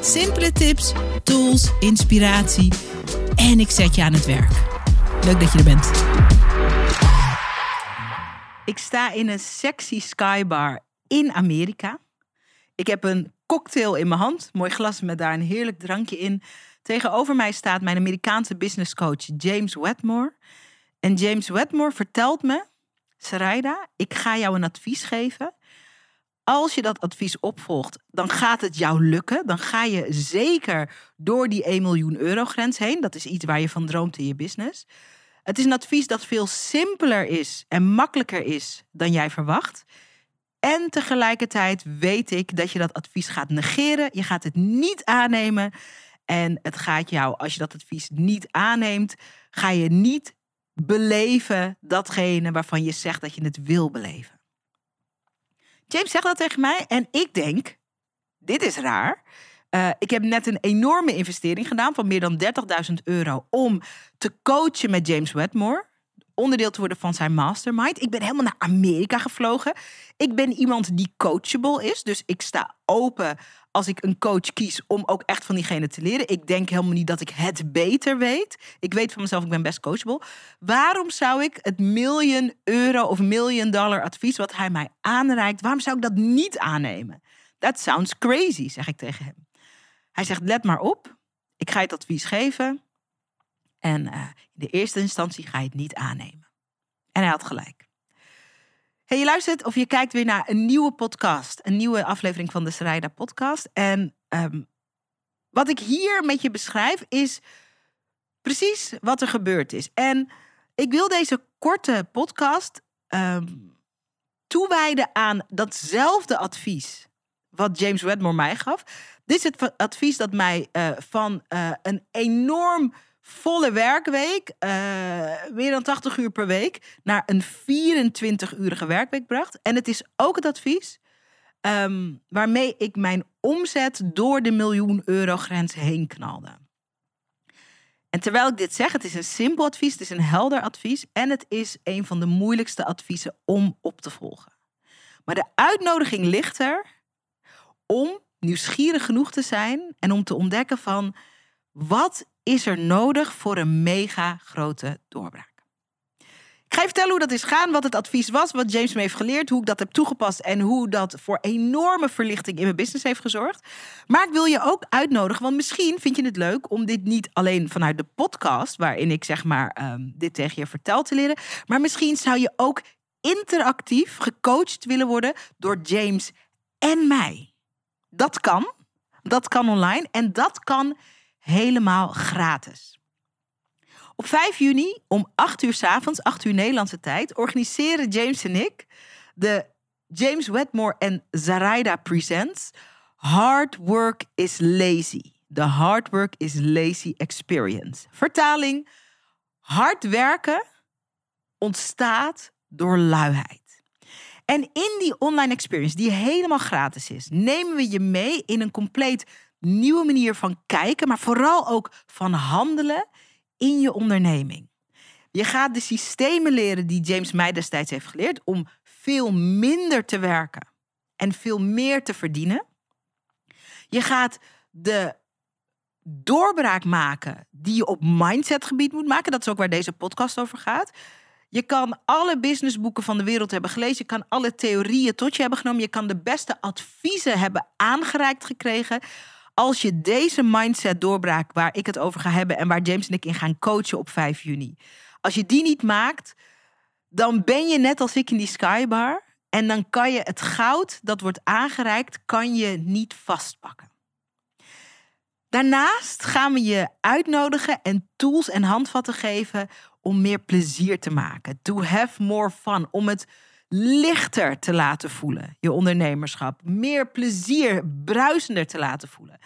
Simpele tips, tools, inspiratie en ik zet je aan het werk. Leuk dat je er bent. Ik sta in een sexy skybar in Amerika. Ik heb een cocktail in mijn hand, mooi glas met daar een heerlijk drankje in. Tegenover mij staat mijn Amerikaanse businesscoach James Wetmore. En James Wetmore vertelt me, Sarayda, ik ga jou een advies geven als je dat advies opvolgt, dan gaat het jou lukken. Dan ga je zeker door die 1 miljoen euro grens heen. Dat is iets waar je van droomt in je business. Het is een advies dat veel simpeler is en makkelijker is dan jij verwacht. En tegelijkertijd weet ik dat je dat advies gaat negeren. Je gaat het niet aannemen. En het gaat jou, als je dat advies niet aanneemt, ga je niet beleven datgene waarvan je zegt dat je het wil beleven. James zegt dat tegen mij en ik denk, dit is raar. Uh, ik heb net een enorme investering gedaan van meer dan 30.000 euro om te coachen met James Wedmore. Onderdeel te worden van zijn mastermind. Ik ben helemaal naar Amerika gevlogen. Ik ben iemand die coachable is. Dus ik sta open als ik een coach kies om ook echt van diegene te leren. Ik denk helemaal niet dat ik het beter weet. Ik weet van mezelf, ik ben best coachable. Waarom zou ik het miljoen euro of miljoen dollar advies wat hij mij aanreikt, waarom zou ik dat niet aannemen? That sounds crazy, zeg ik tegen hem. Hij zegt, let maar op. Ik ga je het advies geven. En uh, in de eerste instantie ga je het niet aannemen. En hij had gelijk. Hey, je luistert of je kijkt weer naar een nieuwe podcast. Een nieuwe aflevering van de Sarayda podcast. En um, wat ik hier met je beschrijf is precies wat er gebeurd is. En ik wil deze korte podcast um, toewijden aan datzelfde advies wat James Wedmore mij gaf. Dit is het advies dat mij uh, van uh, een enorm volle werkweek, meer dan 80 uur per week, naar een 24-urige werkweek bracht. En het is ook het advies um, waarmee ik mijn omzet door de miljoen euro grens heen knalde. En terwijl ik dit zeg, het is een simpel advies, het is een helder advies en het is een van de moeilijkste adviezen om op te volgen. Maar de uitnodiging ligt er om nieuwsgierig genoeg te zijn en om te ontdekken van wat is er nodig voor een mega grote doorbraak? Ik ga je vertellen hoe dat is gaan, wat het advies was, wat James me heeft geleerd, hoe ik dat heb toegepast en hoe dat voor enorme verlichting in mijn business heeft gezorgd. Maar ik wil je ook uitnodigen, want misschien vind je het leuk om dit niet alleen vanuit de podcast, waarin ik zeg maar um, dit tegen je vertel te leren, maar misschien zou je ook interactief gecoacht willen worden door James en mij. Dat kan. Dat kan online en dat kan helemaal gratis. Op 5 juni om 8 uur s avonds, 8 uur Nederlandse tijd, organiseren James en ik de James Wedmore en Zaraida Presents Hard Work is Lazy. The Hard Work is Lazy Experience. Vertaling: hard werken ontstaat door luiheid. En in die online experience, die helemaal gratis is, nemen we je mee in een compleet nieuwe manier van kijken, maar vooral ook van handelen in je onderneming. Je gaat de systemen leren die James mij destijds heeft geleerd om veel minder te werken en veel meer te verdienen. Je gaat de doorbraak maken die je op mindsetgebied moet maken. Dat is ook waar deze podcast over gaat. Je kan alle businessboeken van de wereld hebben gelezen. Je kan alle theorieën tot je hebben genomen. Je kan de beste adviezen hebben aangereikt gekregen als je deze mindset doorbraak waar ik het over ga hebben en waar James en ik in gaan coachen op 5 juni, als je die niet maakt, dan ben je net als ik in die skybar en dan kan je het goud dat wordt aangereikt, kan je niet vastpakken. Daarnaast gaan we je uitnodigen en tools en handvatten geven om meer plezier te maken. To have more fun. Om het lichter te laten voelen, je ondernemerschap. Meer plezier, bruisender te laten voelen.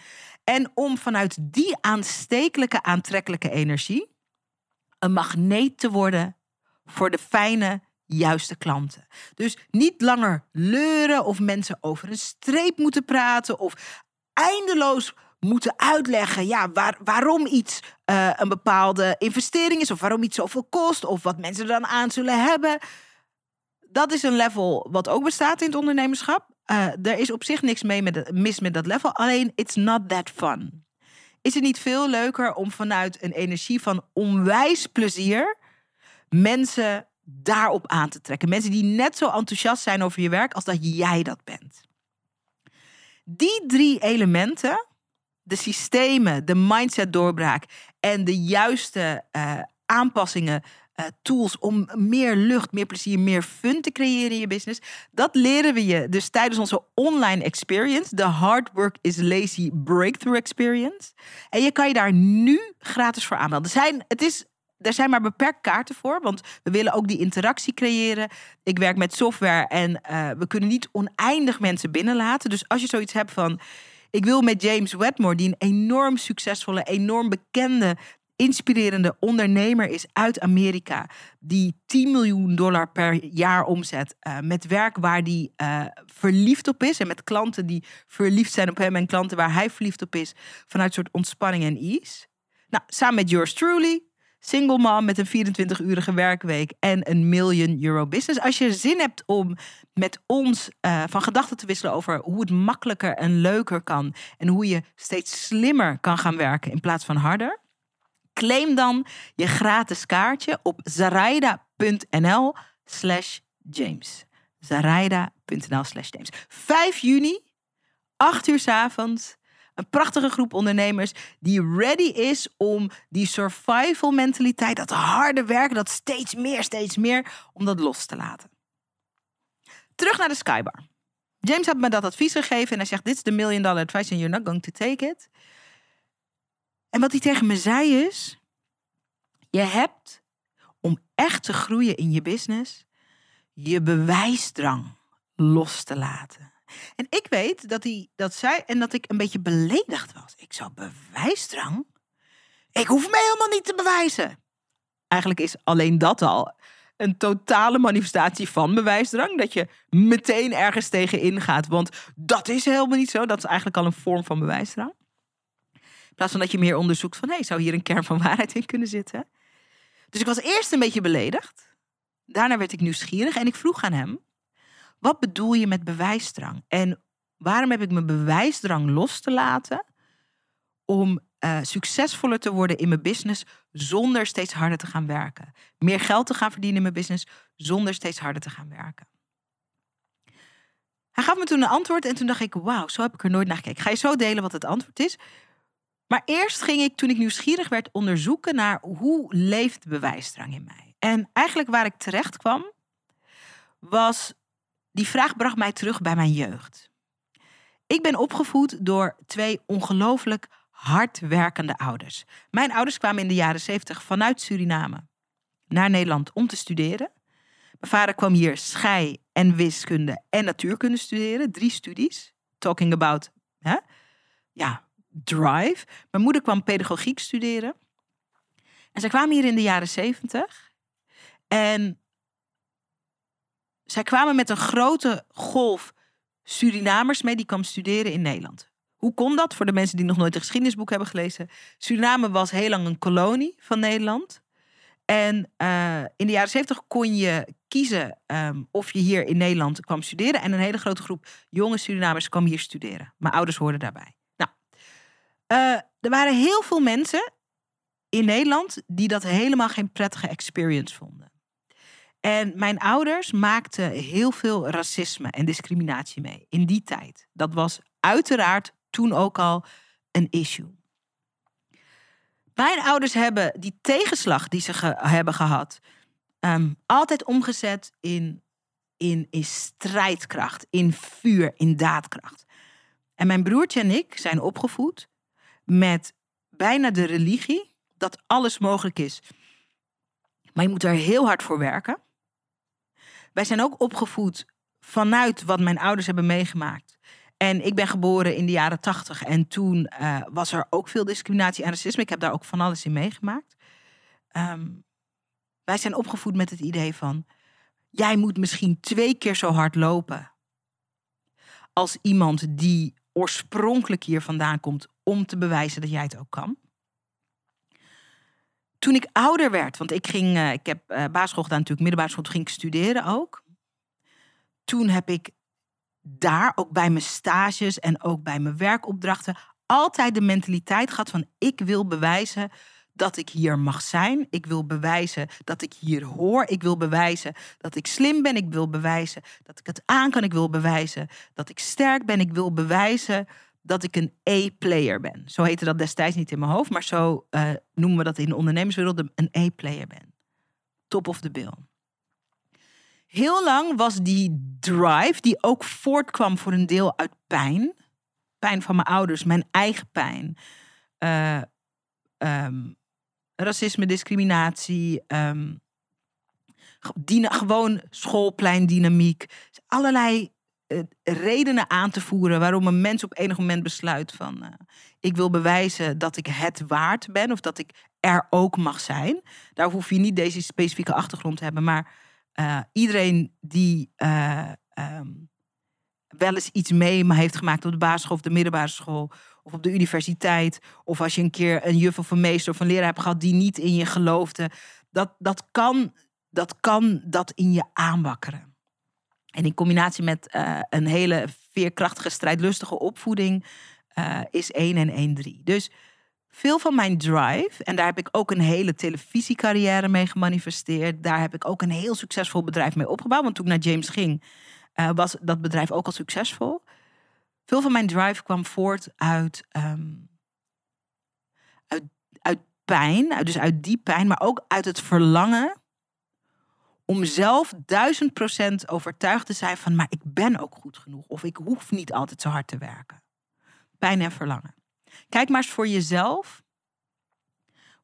En om vanuit die aanstekelijke, aantrekkelijke energie een magneet te worden voor de fijne, juiste klanten. Dus niet langer leuren of mensen over een streep moeten praten of eindeloos moeten uitleggen ja, waar, waarom iets uh, een bepaalde investering is of waarom iets zoveel kost of wat mensen er dan aan zullen hebben. Dat is een level wat ook bestaat in het ondernemerschap. Uh, er is op zich niks mee met, mis met dat level, alleen it's not that fun. Is het niet veel leuker om vanuit een energie van onwijs plezier mensen daarop aan te trekken? Mensen die net zo enthousiast zijn over je werk als dat jij dat bent. Die drie elementen, de systemen, de mindset doorbraak en de juiste uh, aanpassingen uh, tools om meer lucht, meer plezier, meer fun te creëren in je business. Dat leren we je dus tijdens onze online experience, de Hard Work is Lazy Breakthrough Experience. En je kan je daar nu gratis voor aanmelden. Er zijn, het is er zijn maar beperkt kaarten voor, want we willen ook die interactie creëren. Ik werk met software en uh, we kunnen niet oneindig mensen binnenlaten. Dus als je zoiets hebt van. Ik wil met James Wedmore, die een enorm succesvolle, enorm bekende inspirerende ondernemer is uit Amerika. Die 10 miljoen dollar per jaar omzet. Uh, met werk waar die uh, verliefd op is. En met klanten die verliefd zijn op hem. En klanten waar hij verliefd op is. Vanuit een soort ontspanning en ease. Nou, samen met yours truly. Single mom met een 24-urige werkweek en een million euro business. Als je zin hebt om met ons uh, van gedachten te wisselen over hoe het makkelijker en leuker kan. En hoe je steeds slimmer kan gaan werken in plaats van harder Claim dan je gratis kaartje op zaraida.nl slash James. Zaraida.nl slash James. 5 juni, 8 uur s avonds. Een prachtige groep ondernemers die ready is om die survival mentaliteit, dat harde werken, dat steeds meer, steeds meer, om dat los te laten. Terug naar de Skybar. James had me dat advies gegeven en hij zegt: Dit is de million dollar advice and you're not going to take it. En wat hij tegen me zei is: je hebt om echt te groeien in je business je bewijsdrang los te laten. En ik weet dat hij dat zei en dat ik een beetje beledigd was. Ik zou bewijsdrang? Ik hoef mij helemaal niet te bewijzen. Eigenlijk is alleen dat al een totale manifestatie van bewijsdrang. Dat je meteen ergens tegen ingaat. Want dat is helemaal niet zo. Dat is eigenlijk al een vorm van bewijsdrang. In plaats van dat je meer onderzoekt van... hé, zou hier een kern van waarheid in kunnen zitten? Dus ik was eerst een beetje beledigd. Daarna werd ik nieuwsgierig en ik vroeg aan hem... wat bedoel je met bewijsdrang? En waarom heb ik mijn bewijsdrang los te laten... om uh, succesvoller te worden in mijn business... zonder steeds harder te gaan werken? Meer geld te gaan verdienen in mijn business... zonder steeds harder te gaan werken? Hij gaf me toen een antwoord en toen dacht ik, wauw, zo heb ik er nooit naar gekeken. Ga je zo delen wat het antwoord is? Maar eerst ging ik, toen ik nieuwsgierig werd, onderzoeken naar hoe leeft bewijsdrang in mij. En eigenlijk waar ik terecht kwam, was die vraag bracht mij terug bij mijn jeugd. Ik ben opgevoed door twee ongelooflijk hardwerkende ouders. Mijn ouders kwamen in de jaren 70 vanuit Suriname naar Nederland om te studeren. Mijn vader kwam hier schei- en wiskunde en natuurkunde studeren, drie studies. Talking about hè? Ja, drive. Mijn moeder kwam pedagogiek studeren. En zij kwamen hier in de jaren zeventig. En zij kwamen met een grote golf Surinamers mee die kwam studeren in Nederland. Hoe kon dat? Voor de mensen die nog nooit een geschiedenisboek hebben gelezen. Suriname was heel lang een kolonie van Nederland. En uh, in de jaren zeventig kon je kiezen um, of je hier in Nederland kwam studeren. En een hele grote groep jonge Surinamers kwam hier studeren. Mijn ouders hoorden daarbij. Uh, er waren heel veel mensen in Nederland die dat helemaal geen prettige experience vonden. En mijn ouders maakten heel veel racisme en discriminatie mee in die tijd. Dat was uiteraard toen ook al een issue. Mijn ouders hebben die tegenslag die ze hebben gehad, um, altijd omgezet in, in, in strijdkracht, in vuur, in daadkracht. En mijn broertje en ik zijn opgevoed met bijna de religie dat alles mogelijk is. Maar je moet er heel hard voor werken. Wij zijn ook opgevoed vanuit wat mijn ouders hebben meegemaakt. En ik ben geboren in de jaren tachtig. En toen uh, was er ook veel discriminatie en racisme. Ik heb daar ook van alles in meegemaakt. Um, wij zijn opgevoed met het idee van... jij moet misschien twee keer zo hard lopen... als iemand die oorspronkelijk hier vandaan komt... om te bewijzen dat jij het ook kan. Toen ik ouder werd, want ik ging... Uh, ik heb uh, basisschool gedaan natuurlijk, middelbare school. Ging ik studeren ook. Toen heb ik daar, ook bij mijn stages en ook bij mijn werkopdrachten... altijd de mentaliteit gehad van... ik wil bewijzen dat ik hier mag zijn. Ik wil bewijzen dat ik hier hoor. Ik wil bewijzen dat ik slim ben. Ik wil bewijzen dat ik het aan kan. Ik wil bewijzen dat ik sterk ben. Ik wil bewijzen dat ik een A-player ben. Zo heette dat destijds niet in mijn hoofd, maar zo uh, noemen we dat in de ondernemerswereld een A-player ben. Top of the bill. Heel lang was die drive, die ook voortkwam voor een deel uit pijn. Pijn van mijn ouders, mijn eigen pijn. Uh, um, racisme, discriminatie, um, gewoon schoolpleindynamiek. Allerlei uh, redenen aan te voeren waarom een mens op enig moment besluit van... Uh, ik wil bewijzen dat ik het waard ben of dat ik er ook mag zijn. Daar hoef je niet deze specifieke achtergrond te hebben, maar uh, iedereen die um, wel eens iets mee heeft gemaakt op de basisschool of de middelbare school of op de universiteit. Of als je een keer een juf of een meester of een leraar hebt gehad die niet in je geloofde. Dat, dat, kan, dat kan dat in je aanwakkeren. En in combinatie met uh, een hele veerkrachtige, strijdlustige opvoeding uh, is 1 en 1 3. Dus veel van mijn drive, en daar heb ik ook een hele televisiecarrière mee gemanifesteerd. Daar heb ik ook een heel succesvol bedrijf mee opgebouwd. Want toen ik naar James ging, uh, was dat bedrijf ook al succesvol. Veel van mijn drive kwam voort uit, um, uit, uit pijn, dus uit die pijn, maar ook uit het verlangen om zelf duizend procent overtuigd te zijn van, maar ik ben ook goed genoeg of ik hoef niet altijd zo hard te werken. Pijn en verlangen. Kijk maar eens voor jezelf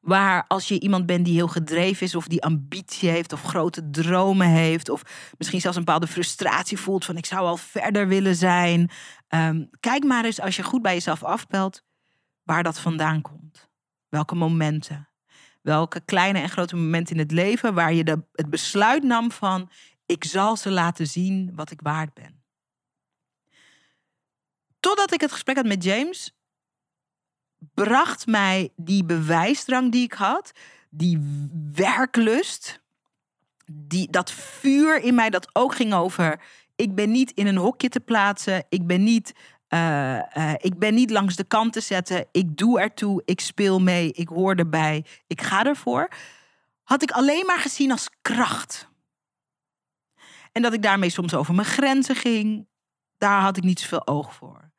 Waar als je iemand bent die heel gedreven is, of die ambitie heeft, of grote dromen heeft, of misschien zelfs een bepaalde frustratie voelt van ik zou al verder willen zijn. Um, kijk maar eens als je goed bij jezelf afpelt waar dat vandaan komt. Welke momenten. Welke kleine en grote momenten in het leven waar je de, het besluit nam van ik zal ze laten zien wat ik waard ben. Totdat ik het gesprek had met James, bracht mij die bewijsdrang die ik had, die werklust, die, dat vuur in mij dat ook ging over. Ik ben niet in een hokje te plaatsen. Ik ben niet, uh, uh, ik ben niet langs de kant te zetten. Ik doe ertoe. Ik speel mee. Ik hoor erbij. Ik ga ervoor. Had ik alleen maar gezien als kracht. En dat ik daarmee soms over mijn grenzen ging. Daar had ik niet zoveel oog voor.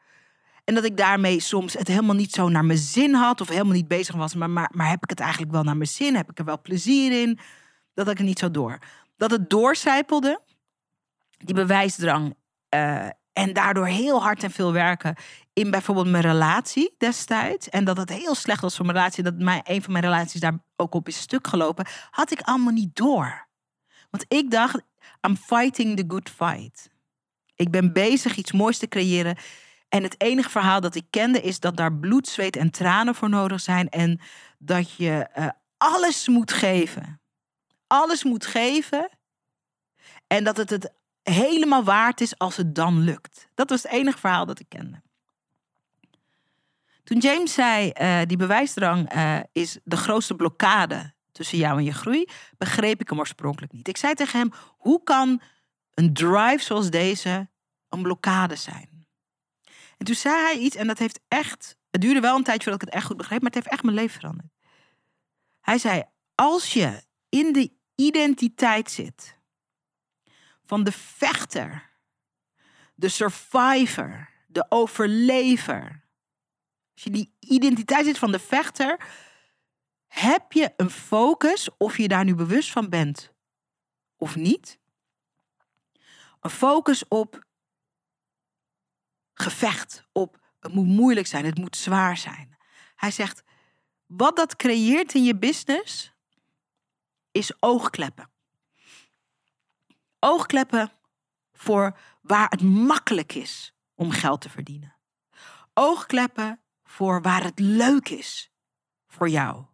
En dat ik daarmee soms het helemaal niet zo naar mijn zin had. Of helemaal niet bezig was. Maar, maar, maar heb ik het eigenlijk wel naar mijn zin? Heb ik er wel plezier in? Dat ik er niet zo door. Dat het doorcijpelde. Die bewijsdrang. Uh, en daardoor heel hard en veel werken in bijvoorbeeld mijn relatie destijds. En dat het heel slecht was voor mijn relatie. Dat mijn, een van mijn relaties daar ook op is stuk gelopen. Had ik allemaal niet door. Want ik dacht, I'm fighting the good fight. Ik ben bezig iets moois te creëren. En het enige verhaal dat ik kende is dat daar bloed, zweet en tranen voor nodig zijn. En dat je uh, alles moet geven. Alles moet geven. En dat het het helemaal waard is als het dan lukt. Dat was het enige verhaal dat ik kende. Toen James zei, uh, die bewijsdrang uh, is de grootste blokkade tussen jou en je groei, begreep ik hem oorspronkelijk niet. Ik zei tegen hem, hoe kan een drive zoals deze een blokkade zijn? En toen zei hij iets en dat heeft echt. Het duurde wel een tijdje voordat ik het echt goed begreep, maar het heeft echt mijn leven veranderd. Hij zei: Als je in de identiteit zit van de vechter, de survivor, de overlever. Als je die identiteit zit van de vechter, heb je een focus, of je daar nu bewust van bent of niet. Een focus op gevecht op het moet moeilijk zijn, het moet zwaar zijn. Hij zegt, wat dat creëert in je business is oogkleppen. Oogkleppen voor waar het makkelijk is om geld te verdienen. Oogkleppen voor waar het leuk is voor jou.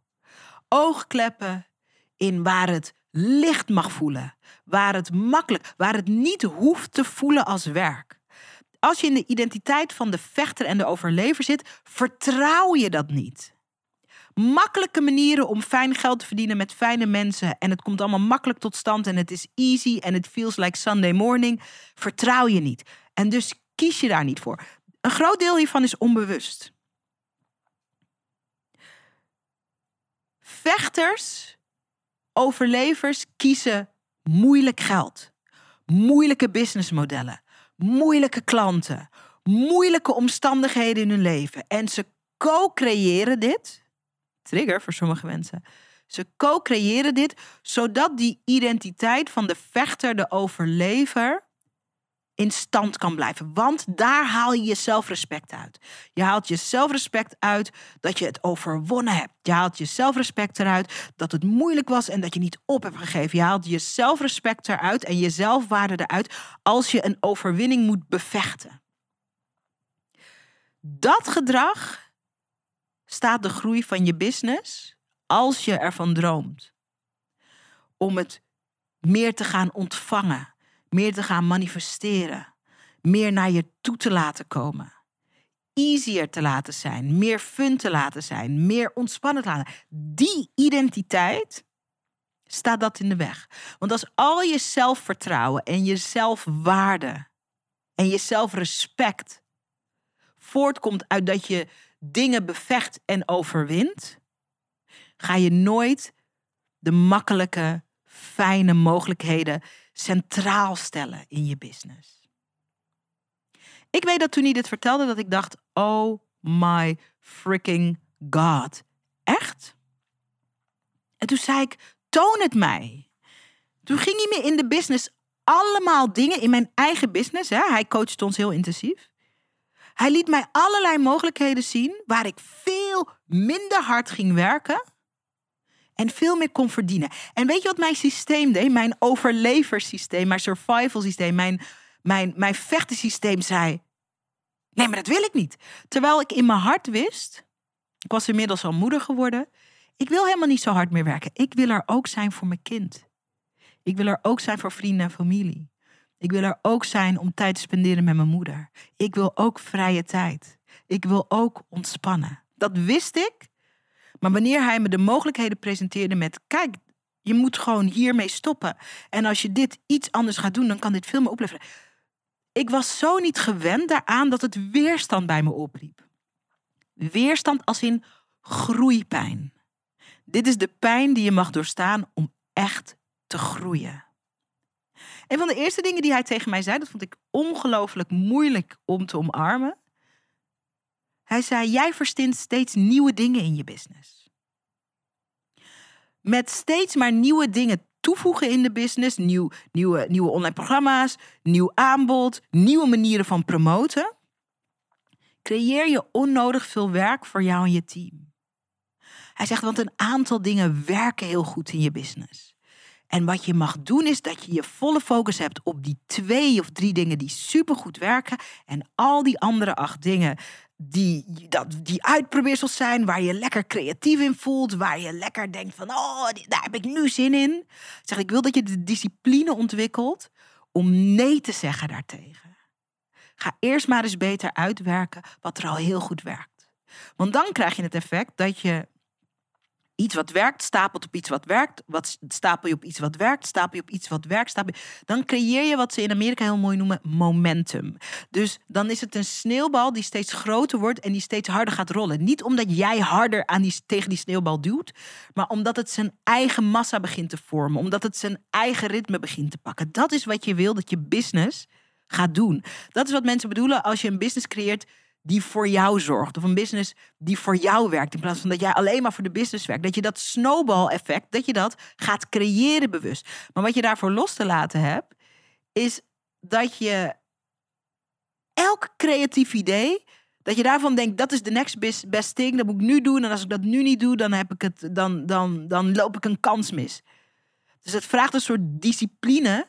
Oogkleppen in waar het licht mag voelen, waar het makkelijk, waar het niet hoeft te voelen als werk. Als je in de identiteit van de vechter en de overlever zit, vertrouw je dat niet. Makkelijke manieren om fijn geld te verdienen met fijne mensen en het komt allemaal makkelijk tot stand en het is easy en het feels like Sunday morning, vertrouw je niet. En dus kies je daar niet voor. Een groot deel hiervan is onbewust. Vechters, overlevers kiezen moeilijk geld, moeilijke businessmodellen, moeilijke klanten, moeilijke omstandigheden in hun leven. En ze co-creëren dit. Trigger voor sommige mensen. Ze co-creëren dit zodat die identiteit van de vechter, de overlever, in stand kan blijven. Want daar haal je je zelfrespect uit. Je haalt je zelfrespect uit dat je het overwonnen hebt. Je haalt je zelfrespect eruit dat het moeilijk was en dat je niet op hebt gegeven. Je haalt je zelfrespect eruit en je zelfwaarde eruit als je een overwinning moet bevechten. Dat gedrag staat de groei van je business als je ervan droomt. Om het meer te gaan ontvangen meer te gaan manifesteren, meer naar je toe te laten komen, easier te laten zijn, meer fun te laten zijn, meer ontspannen te laten. Die identiteit staat dat in de weg. Want als al je zelfvertrouwen en je zelfwaarde en je zelfrespect voortkomt uit dat je dingen bevecht en overwint, ga je nooit de makkelijke, fijne mogelijkheden centraal stellen in je business. Ik weet dat toen hij dit vertelde, dat ik dacht: oh my freaking god. Echt? En toen zei ik: toon het mij. Toen ging hij me in de business allemaal dingen in mijn eigen business. Hè? Hij coachte ons heel intensief. Hij liet mij allerlei mogelijkheden zien waar ik veel minder hard ging werken en veel meer kon verdienen. En weet je wat mijn systeem deed? Mijn overleversysteem, mijn survival systeem, mijn, mijn, mijn vechtensysteem zei: Nee, maar dat wil ik niet. Terwijl ik in mijn hart wist, ik was inmiddels al moeder geworden, ik wil helemaal niet zo hard meer werken. Ik wil er ook zijn voor mijn kind. Ik wil er ook zijn voor vrienden en familie. Ik wil er ook zijn om tijd te spenderen met mijn moeder. Ik wil ook vrije tijd. Ik wil ook ontspannen. Dat wist ik maar wanneer hij me de mogelijkheden presenteerde met: kijk, je moet gewoon hiermee stoppen. En als je dit iets anders gaat doen, dan kan dit veel meer opleveren. Ik was zo niet gewend daaraan dat het weerstand bij me opriep. Weerstand als in groeipijn. Dit is de pijn die je mag doorstaan om echt te groeien. Een van de eerste dingen die hij tegen mij zei, dat vond ik ongelooflijk moeilijk om te omarmen, hij zei: Jij verstint steeds nieuwe dingen in je business. Met steeds maar nieuwe dingen toevoegen in de business, nieuw, nieuwe, nieuwe online programma's, nieuw aanbod, nieuwe manieren van promoten, creëer je onnodig veel werk voor jou en je team. Hij zegt, want een aantal dingen werken heel goed in je business. En wat je mag doen is dat je je volle focus hebt op die twee of drie dingen die supergoed werken. En al die andere acht dingen die, dat, die uitprobeersels zijn, waar je lekker creatief in voelt, waar je lekker denkt van, oh, daar heb ik nu zin in. Zeg, ik wil dat je de discipline ontwikkelt om nee te zeggen daartegen. Ga eerst maar eens beter uitwerken wat er al heel goed werkt. Want dan krijg je het effect dat je iets wat werkt, stapelt op iets wat werkt. Wat stapel je op iets wat werkt, stapel je op iets wat werkt. Stapel. Dan creëer je wat ze in Amerika heel mooi noemen momentum. Dus dan is het een sneeuwbal die steeds groter wordt en die steeds harder gaat rollen. Niet omdat jij harder aan die, tegen die sneeuwbal duwt, maar omdat het zijn eigen massa begint te vormen. Omdat het zijn eigen ritme begint te pakken. Dat is wat je wil dat je business gaat doen. Dat is wat mensen bedoelen als je een business creëert die voor jou zorgt. Of een business die voor jou werkt. In plaats van dat jij alleen maar voor de business werkt. Dat je dat snowball effect, dat je dat gaat creëren bewust. Maar wat je daarvoor los te laten hebt, is dat je elk creatief idee, dat je daarvan denkt, dat is de next best thing, dat moet ik nu doen. En als ik dat nu niet doe, dan, heb ik het, dan, dan, dan loop ik een kans mis. Dus het vraagt een soort discipline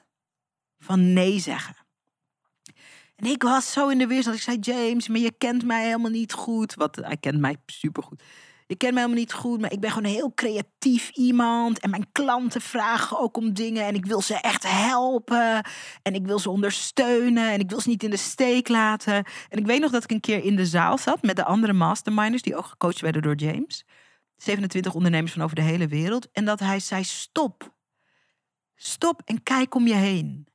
van nee zeggen. En ik was zo in de weerstand. Ik zei, James, maar je kent mij helemaal niet goed. Wat, hij kent mij supergoed. Je kent mij helemaal niet goed, maar ik ben gewoon een heel creatief iemand. En mijn klanten vragen ook om dingen. En ik wil ze echt helpen. En ik wil ze ondersteunen. En ik wil ze niet in de steek laten. En ik weet nog dat ik een keer in de zaal zat met de andere masterminders, die ook gecoacht werden door James. 27 ondernemers van over de hele wereld. En dat hij zei: stop. Stop en kijk om je heen.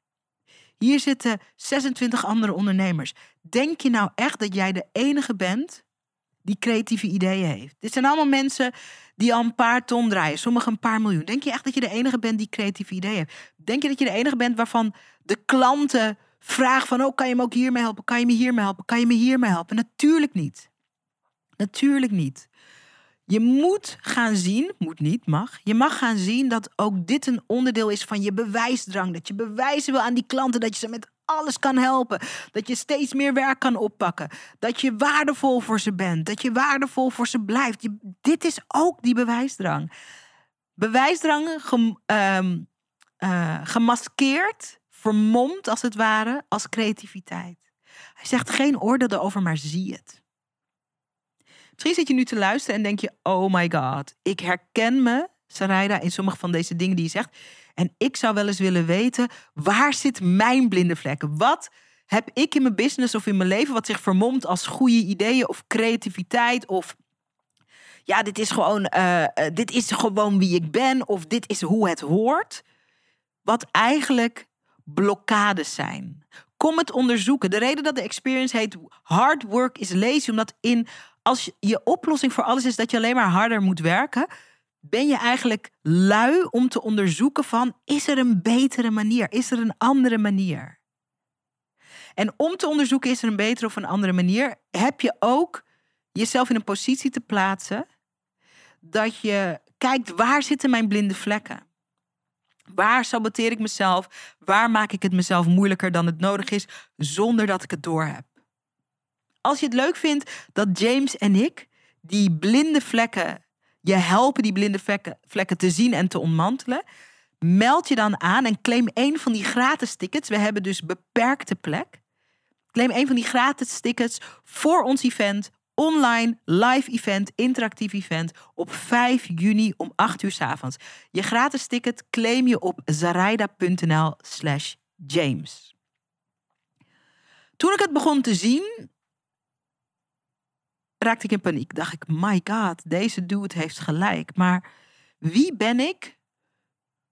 Hier zitten 26 andere ondernemers. Denk je nou echt dat jij de enige bent die creatieve ideeën heeft? Dit zijn allemaal mensen die al een paar ton draaien, sommigen een paar miljoen. Denk je echt dat je de enige bent die creatieve ideeën heeft? Denk je dat je de enige bent waarvan de klanten vragen van, oh, kan je me ook hiermee helpen? Kan je me hiermee helpen? Kan je me hiermee helpen? Natuurlijk niet. Natuurlijk niet. Je moet gaan zien, moet niet, mag. Je mag gaan zien dat ook dit een onderdeel is van je bewijsdrang. Dat je bewijzen wil aan die klanten dat je ze met alles kan helpen. Dat je steeds meer werk kan oppakken. Dat je waardevol voor ze bent. Dat je waardevol voor ze blijft. Dit is ook die bewijsdrang. Bewijsdrang uh, uh, gemaskeerd, vermomd als het ware, als creativiteit. Hij zegt geen oordeel erover, maar zie het. Misschien zit je nu te luisteren en denk je: oh my god, ik herken me, Sarayda, in sommige van deze dingen die je zegt. En ik zou wel eens willen weten, waar zit mijn blinde vlekken? Wat heb ik in mijn business of in mijn leven wat zich vermomt als goede ideeën of creativiteit of ja, dit is gewoon, uh, dit is gewoon wie ik ben of dit is hoe het hoort. Wat eigenlijk blokkades zijn. Kom het onderzoeken. De reden dat de experience heet hard work is lazy, omdat in als je oplossing voor alles is dat je alleen maar harder moet werken, ben je eigenlijk lui om te onderzoeken van is er een betere manier? Is er een andere manier? En om te onderzoeken is er een betere of een andere manier, heb je ook jezelf in een positie te plaatsen dat je kijkt waar zitten mijn blinde vlekken? Waar saboteer ik mezelf? Waar maak ik het mezelf moeilijker dan het nodig is zonder dat ik het doorheb? Als je het leuk vindt dat James en ik die blinde vlekken je helpen die blinde vlekken, vlekken te zien en te ontmantelen, meld je dan aan en claim een van die gratis tickets. We hebben dus beperkte plek. Claim een van die gratis tickets voor ons event, online, live event, interactief event op 5 juni om 8 uur s avonds. Je gratis ticket claim je op zaraida.nl slash James. Toen ik het begon te zien, raakte ik in paniek. Dacht ik, my god, deze dude heeft gelijk. Maar wie ben ik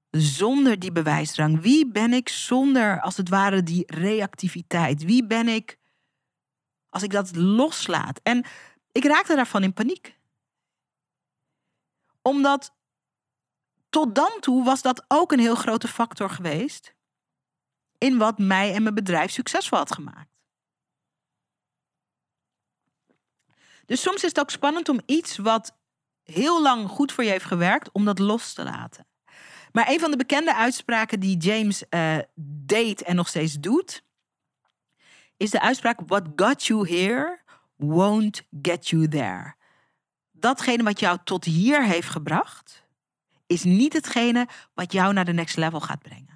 zonder die bewijsdrang? Wie ben ik zonder, als het ware, die reactiviteit? Wie ben ik als ik dat loslaat? En ik raakte daarvan in paniek. Omdat tot dan toe was dat ook een heel grote factor geweest in wat mij en mijn bedrijf succesvol had gemaakt. Dus soms is het ook spannend om iets wat heel lang goed voor je heeft gewerkt, om dat los te laten. Maar een van de bekende uitspraken die James uh, deed en nog steeds doet, is de uitspraak: What got you here won't get you there. Datgene wat jou tot hier heeft gebracht, is niet hetgene wat jou naar de next level gaat brengen.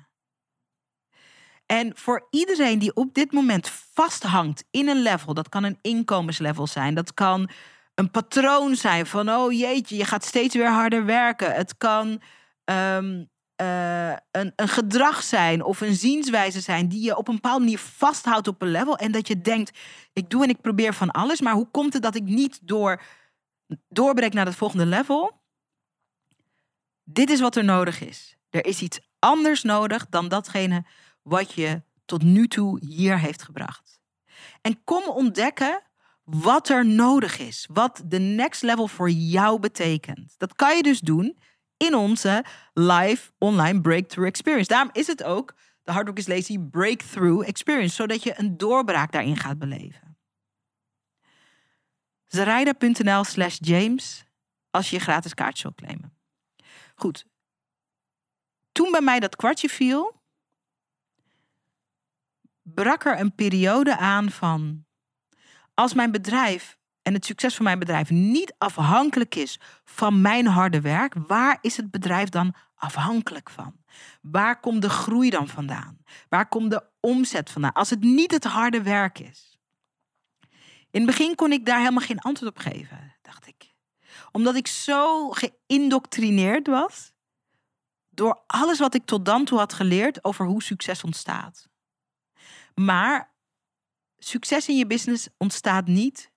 En voor iedereen die op dit moment vasthangt in een level, dat kan een inkomenslevel zijn, dat kan een patroon zijn van, oh jeetje, je gaat steeds weer harder werken. Het kan ehm, eh, een, een gedrag zijn of een zienswijze zijn die je op een bepaalde manier vasthoudt op een level en dat je denkt, ik doe en ik probeer van alles, maar hoe komt het dat ik niet door, doorbreek naar het volgende level? Dit is wat er nodig is. Er is iets anders nodig dan datgene wat je tot nu toe hier heeft gebracht. En kom ontdekken wat er nodig is, wat de next level voor jou betekent. Dat kan je dus doen in onze live online breakthrough experience. Daarom is het ook de Hard Work is Lazy Breakthrough Experience, zodat je een doorbraak daarin gaat beleven. Zaraida.nl slash James als je je gratis kaartje wil claimen. Goed. Toen bij mij dat kwartje viel, brak er een periode aan van als mijn bedrijf en het succes van mijn bedrijf niet afhankelijk is van mijn harde werk, waar is het bedrijf dan afhankelijk van? Waar komt de groei dan vandaan? Waar komt de omzet vandaan? Als het niet het harde werk is. In het begin kon ik daar helemaal geen antwoord op geven, dacht ik. Omdat ik zo geïndoctrineerd was door alles wat ik tot dan toe had geleerd over hoe succes ontstaat. Maar succes in je business ontstaat niet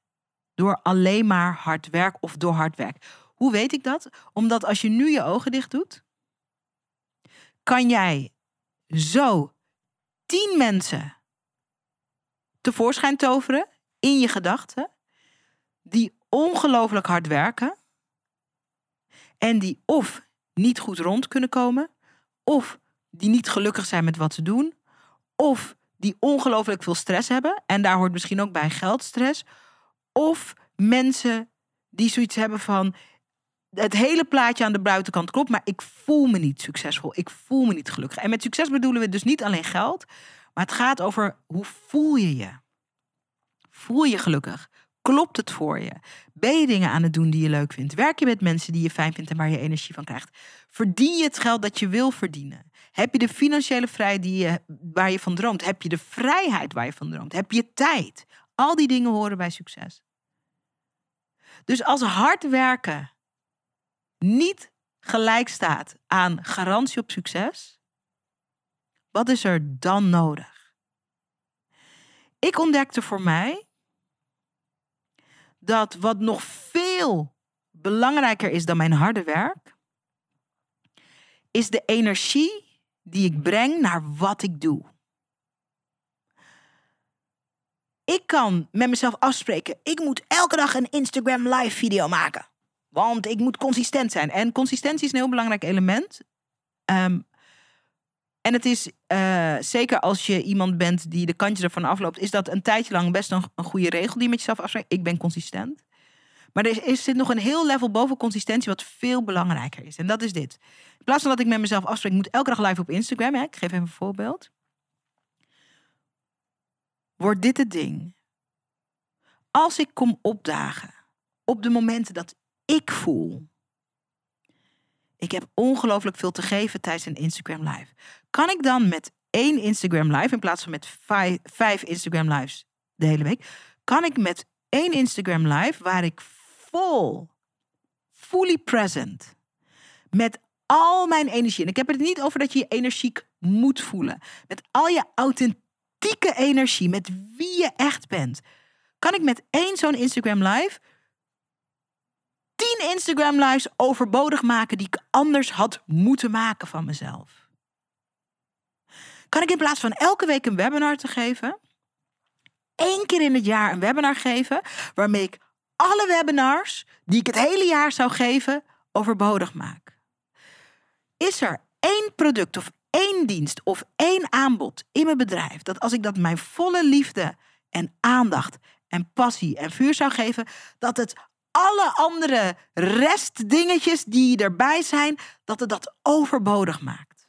door alleen maar hard werk of door hard werk. Hoe weet ik dat? Omdat als je nu je ogen dicht doet, kan jij zo tien mensen tevoorschijn toveren in je gedachten, die ongelooflijk hard werken en die of niet goed rond kunnen komen, of die niet gelukkig zijn met wat ze doen, of die ongelooflijk veel stress hebben en daar hoort misschien ook bij geldstress, of mensen die zoiets hebben van het hele plaatje aan de buitenkant klopt, maar ik voel me niet succesvol. Ik voel me niet gelukkig. En met succes bedoelen we dus niet alleen geld, maar het gaat over hoe voel je je? Voel je gelukkig? Klopt het voor je? Ben je dingen aan het doen die je leuk vindt? Werk je met mensen die je fijn vindt en waar je energie van krijgt? Verdien je het geld dat je wil verdienen? Heb je de financiële vrijheid die je, waar je van droomt? Heb je de vrijheid waar je van droomt? Heb je tijd? Al die dingen horen bij succes. Dus als hard werken niet gelijk staat aan garantie op succes, wat is er dan nodig? Ik ontdekte voor mij dat wat nog veel belangrijker is dan mijn harde werk, is de energie die ik breng naar wat ik doe. Ik kan met mezelf afspreken, ik moet elke dag een Instagram live video maken. Want ik moet consistent zijn. En consistentie is een heel belangrijk element. Um, en het is uh, zeker als je iemand bent die de kantjes ervan afloopt, is dat een tijdje lang best een, een goede regel die je met jezelf afspreekt. Ik ben consistent. Maar er, is, zit nog een heel level boven consistentie wat veel belangrijker is. En dat is dit. In plaats van dat ik met mezelf afspreek, moet elke dag live op Instagram. Hè? Ik geef even een voorbeeld. Wordt dit het ding? Als ik kom opdagen op de momenten dat ik voel. Ik heb ongelooflijk veel te geven tijdens een Instagram live. Kan ik dan met één Instagram live in plaats van met vijf, vijf Instagram lives de hele week, kan ik met één Instagram live waar ik vol, fully present, met al mijn energie. En ik heb het niet over dat je je energiek moet voelen. Met al je authentieke energie, met wie je echt bent. Kan ik met één zo'n Instagram live tien Instagram lives overbodig maken die ik anders had moeten maken van mezelf? Kan ik in plaats van elke week een webinar te geven, één keer in het jaar een webinar geven waarmee ik alle webinars die ik het hele jaar zou geven overbodig maak? Is er één product of één dienst of één aanbod in mijn bedrijf dat als ik dat mijn volle liefde en aandacht en passie en vuur zou geven, dat het alle andere restdingetjes die erbij zijn, dat het dat overbodig maakt.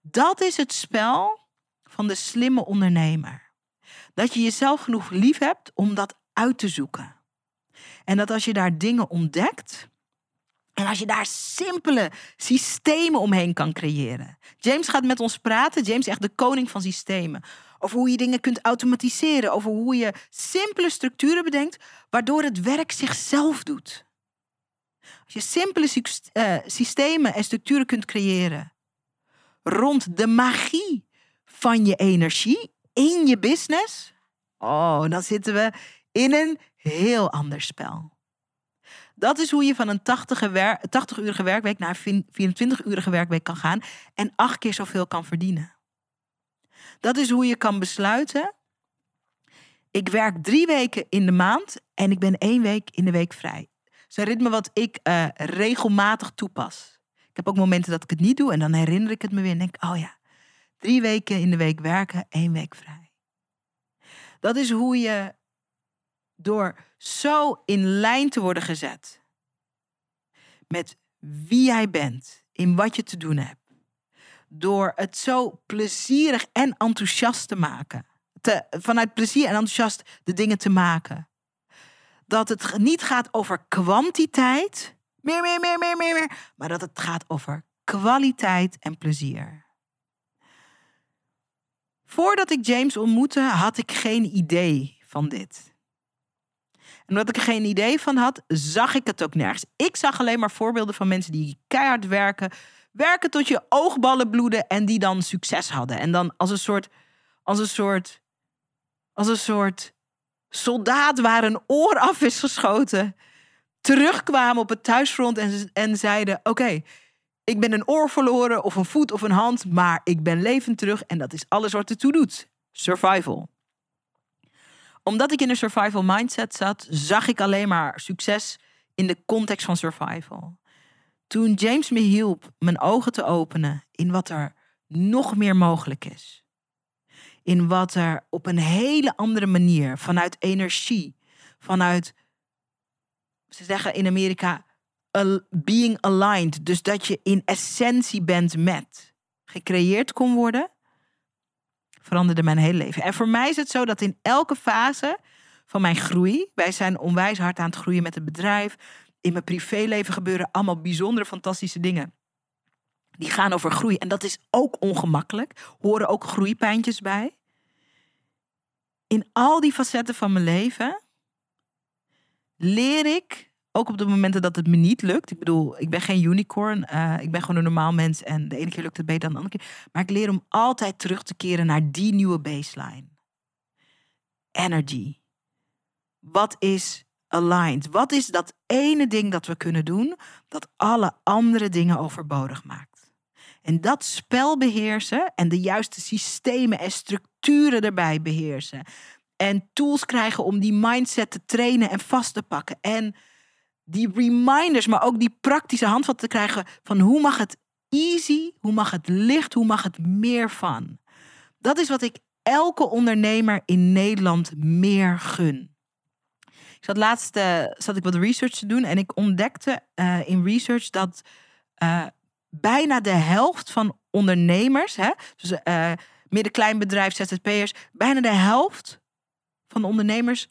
Dat is het spel van de slimme ondernemer. Dat je jezelf genoeg lief hebt om dat uit te zoeken. En dat als je daar dingen ontdekt, en als je daar simpele systemen omheen kan creëren. James gaat met ons praten. James is echt de koning van systemen. Over hoe je dingen kunt automatiseren. Over hoe je simpele structuren bedenkt, waardoor het werk zichzelf doet. Als je simpele uh, systemen en structuren kunt creëren rond de magie van je energie in je business, oh, dan zitten we in een heel ander spel. Dat is hoe je van een 80-urige werkweek naar een 24-urige werkweek kan gaan en acht keer zoveel kan verdienen. Dat is hoe je kan besluiten. Ik werk drie weken in de maand en ik ben één week in de week vrij. Een ritme wat ik uh, regelmatig toepas. Ik heb ook momenten dat ik het niet doe en dan herinner ik het me weer en denk: oh ja, drie weken in de week werken, één week vrij. Dat is hoe je door zo in lijn te worden gezet met wie jij bent, in wat je te doen hebt, door het zo plezierig en enthousiast te maken, te, vanuit plezier en enthousiast de dingen te maken, dat het niet gaat over kwantiteit, meer, meer, meer, meer, meer, meer, maar dat het gaat over kwaliteit en plezier. Voordat ik James ontmoette, had ik geen idee van dit. Omdat ik er geen idee van had, zag ik het ook nergens. Ik zag alleen maar voorbeelden van mensen die keihard werken, werken tot je oogballen bloeden en die dan succes hadden. En dan als een soort, als een soort, als een soort soldaat waar een oor af is geschoten, terugkwamen op het thuisfront en, en zeiden: Oké, ik ben een oor verloren, of een voet of een hand, maar ik ben levend terug en dat is alles wat ertoe doet. Survival. Omdat ik in een survival mindset zat, zag ik alleen maar succes in de context van survival. Toen James me hielp mijn ogen te openen in wat er nog meer mogelijk is. In wat er op een hele andere manier, vanuit energie, vanuit, ze zeggen in Amerika, being aligned. Dus dat je in essentie bent met, gecreëerd kon worden, veranderde mijn hele leven. En voor mij is het zo dat in elke fase van mijn groei, wij zijn onwijs hard aan het groeien met het bedrijf, in mijn privéleven gebeuren allemaal bijzondere, fantastische dingen. Die gaan over groei. En dat is ook ongemakkelijk. Horen ook groeipijntjes bij. In al die facetten van mijn leven leer ik, ook op de momenten dat het me niet lukt. Ik bedoel, ik ben geen unicorn. Uh, ik ben gewoon een normaal mens. En de ene keer lukt het beter dan de andere keer. Maar ik leer om altijd terug te keren naar die nieuwe baseline. Energy. Wat is aligned? Wat is dat ene ding dat we kunnen doen dat alle andere dingen overbodig maakt? En dat spel beheersen en de juiste systemen en structuren erbij beheersen. En tools krijgen om die mindset te trainen en vast te pakken. En die reminders, maar ook die praktische handvatten te krijgen van hoe mag het easy, hoe mag het licht, hoe mag het meer van. Dat is wat ik elke ondernemer in Nederland meer gun. Ik zat laatst uh, zat ik wat research te doen en ik ontdekte uh, in research dat uh, bijna de helft van ondernemers, hè, dus midden-kleinbedrijf, ZZP'ers, bijna de helft van de ondernemers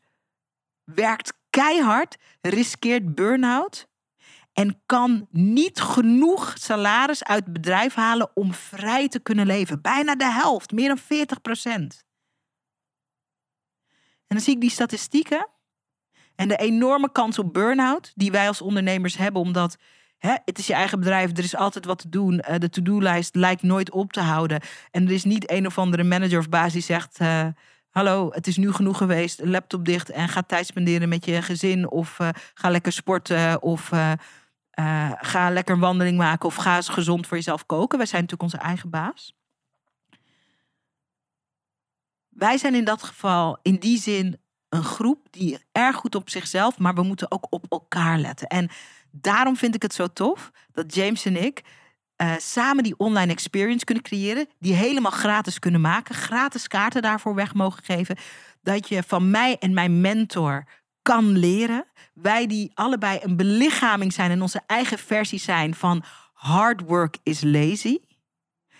werkt keihard, riskeert burn-out en kan niet genoeg salaris uit het bedrijf halen om vrij te kunnen leven. Bijna de helft, meer dan 40 procent. En dan zie ik die statistieken en de enorme kans op burn-out die wij als ondernemers hebben, omdat hè, het is je eigen bedrijf, er is altijd wat te doen. Uh, de to-do-lijst lijkt nooit op te houden. En er is niet een of andere manager of baas die zegt: uh, Hallo, het is nu genoeg geweest, laptop dicht en ga tijd spenderen met je gezin. Of uh, ga lekker sporten. Of ga lekker een wandeling maken. Of ga eens gezond voor jezelf koken. Wij zijn natuurlijk onze eigen baas. Wij zijn in dat geval in die zin een groep die erg goed op zichzelf, maar we moeten ook op elkaar letten. En daarom vind ik het zo tof dat James en ik uh, samen die online experience kunnen creëren, die helemaal gratis kunnen maken, gratis kaarten daarvoor weg mogen geven. Dat je van mij en mijn mentor kan leren. Wij die allebei een belichaming zijn en onze eigen versie zijn van hard work is lazy.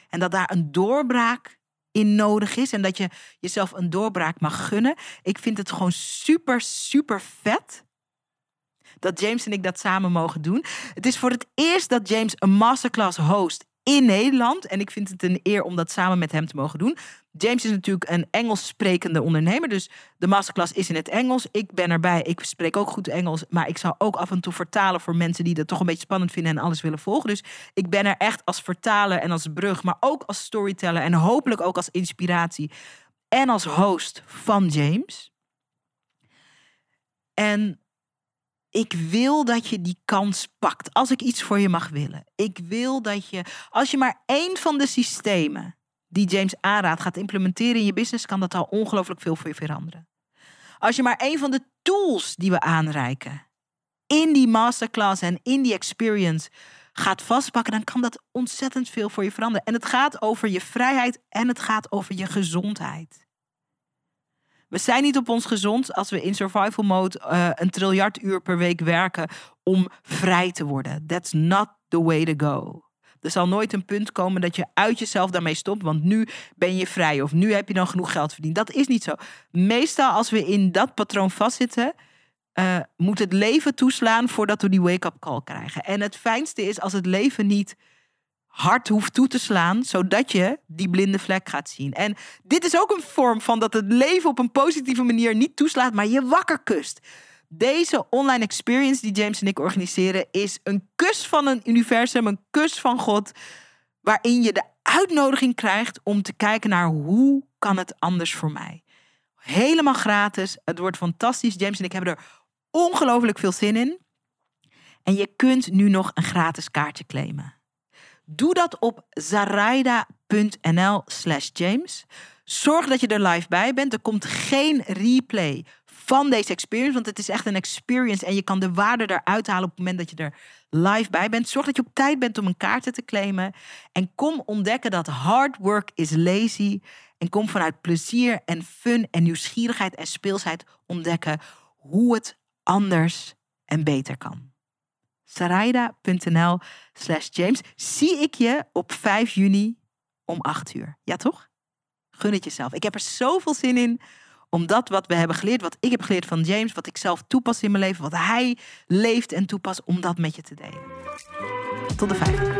En dat daar een doorbraak in nodig is en dat je jezelf een doorbraak mag gunnen. Ik vind het gewoon super, super vet dat James en ik dat samen mogen doen. Het is voor het eerst dat James een masterclass host in Nederland. En ik vind het een eer om dat samen met hem te mogen doen. James is natuurlijk een Engels sprekende ondernemer. Dus de masterclass is in het Engels. Ik ben erbij. Ik spreek ook goed Engels. Maar ik zal ook af en toe vertalen voor mensen die dat toch een beetje spannend vinden en alles willen volgen. Dus ik ben er echt als vertaler en als brug. Maar ook als storyteller. En hopelijk ook als inspiratie. En als host van James. En ik wil dat je die kans pakt. Als ik iets voor je mag willen. Ik wil dat je, als je maar één van de systemen die James aanraadt gaat implementeren in je business, kan dat al ongelooflijk veel voor je veranderen. Als je maar één van de tools die we aanreiken in die masterclass en in die experience gaat vastpakken, dan kan dat ontzettend veel voor je veranderen. En het gaat over je vrijheid en het gaat over je gezondheid. We zijn niet op ons gezond als we in survival mode uh, een triljard uur per week werken om vrij te worden. That's not the way to go. Er zal nooit een punt komen dat je uit jezelf daarmee stopt, want nu ben je vrij of nu heb je dan genoeg geld verdiend. Dat is niet zo. Meestal als we in dat patroon vastzitten, uh, moet het leven toeslaan voordat we die wake-up call krijgen. En het fijnste is als het leven niet hard hoeft toe te slaan, zodat je die blinde vlek gaat zien. En dit is ook een vorm van dat het leven op een positieve manier niet toeslaat, maar je wakker kust. Deze online experience die James en ik organiseren is een kus van een universum, een kus van God, waarin je de uitnodiging krijgt om te kijken naar hoe kan het anders voor mij. Helemaal gratis. Het wordt fantastisch. James en ik hebben er ongelooflijk veel zin in. En je kunt nu nog een gratis kaartje claimen. Doe dat op zaraida.nl slash James. Zorg dat je er live bij bent. Er komt geen replay van deze experience, want het is echt een experience en je kan de waarde eruit halen op het moment dat je er live bij bent. Zorg dat je op tijd bent om een kaart te claimen. En kom ontdekken dat hard work is lazy. En kom vanuit plezier en fun en nieuwsgierigheid en speelsheid ontdekken hoe het anders en beter kan. Saraida.nl slash James. Zie ik je op 5 juni om 8 uur. Ja, toch? Gun het jezelf. Ik heb er zoveel zin in om dat wat we hebben geleerd, wat ik heb geleerd van James, wat ik zelf toepas in mijn leven, wat hij leeft en toepast, om dat met je te delen. Tot de vijfde.